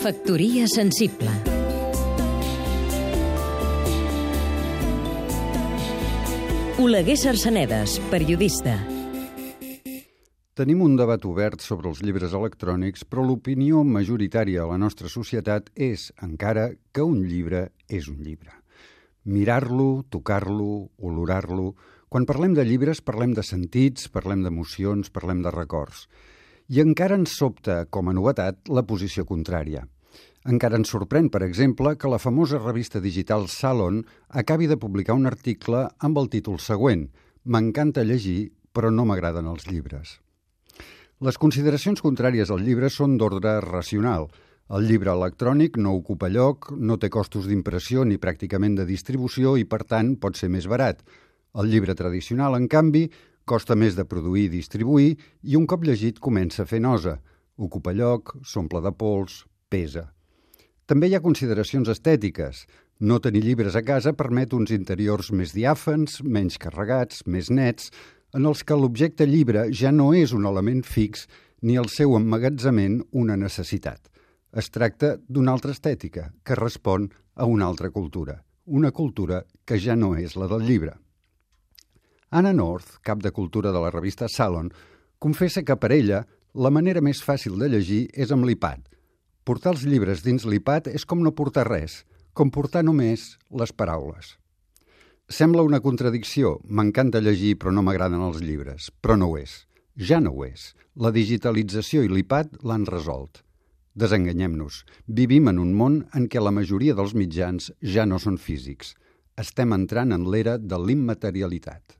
Factoria sensible Oleguer Sarsenedes, periodista Tenim un debat obert sobre els llibres electrònics, però l'opinió majoritària a la nostra societat és, encara, que un llibre és un llibre. Mirar-lo, tocar-lo, olorar-lo... Quan parlem de llibres parlem de sentits, parlem d'emocions, parlem de records. I encara ens sobta, com a novetat, la posició contrària. Encara ens sorprèn, per exemple, que la famosa revista digital Salon acabi de publicar un article amb el títol següent «M'encanta llegir, però no m'agraden els llibres». Les consideracions contràries al llibre són d'ordre racional. El llibre electrònic no ocupa lloc, no té costos d'impressió ni pràcticament de distribució i, per tant, pot ser més barat. El llibre tradicional, en canvi, costa més de produir i distribuir i un cop llegit comença a fer nosa. Ocupa lloc, s'omple de pols, pesa. També hi ha consideracions estètiques. No tenir llibres a casa permet uns interiors més diàfans, menys carregats, més nets, en els que l'objecte llibre ja no és un element fix ni el seu emmagatzament una necessitat. Es tracta d'una altra estètica que respon a una altra cultura, una cultura que ja no és la del llibre. Anna North, cap de cultura de la revista Salon, confessa que per ella la manera més fàcil de llegir és amb l'iPad. Portar els llibres dins l'iPad és com no portar res, com portar només les paraules. Sembla una contradicció. M'encanta llegir, però no m'agraden els llibres. Però no ho és. Ja no ho és. La digitalització i l'iPad l'han resolt. Desenganyem-nos. Vivim en un món en què la majoria dels mitjans ja no són físics. Estem entrant en l'era de l'immaterialitat.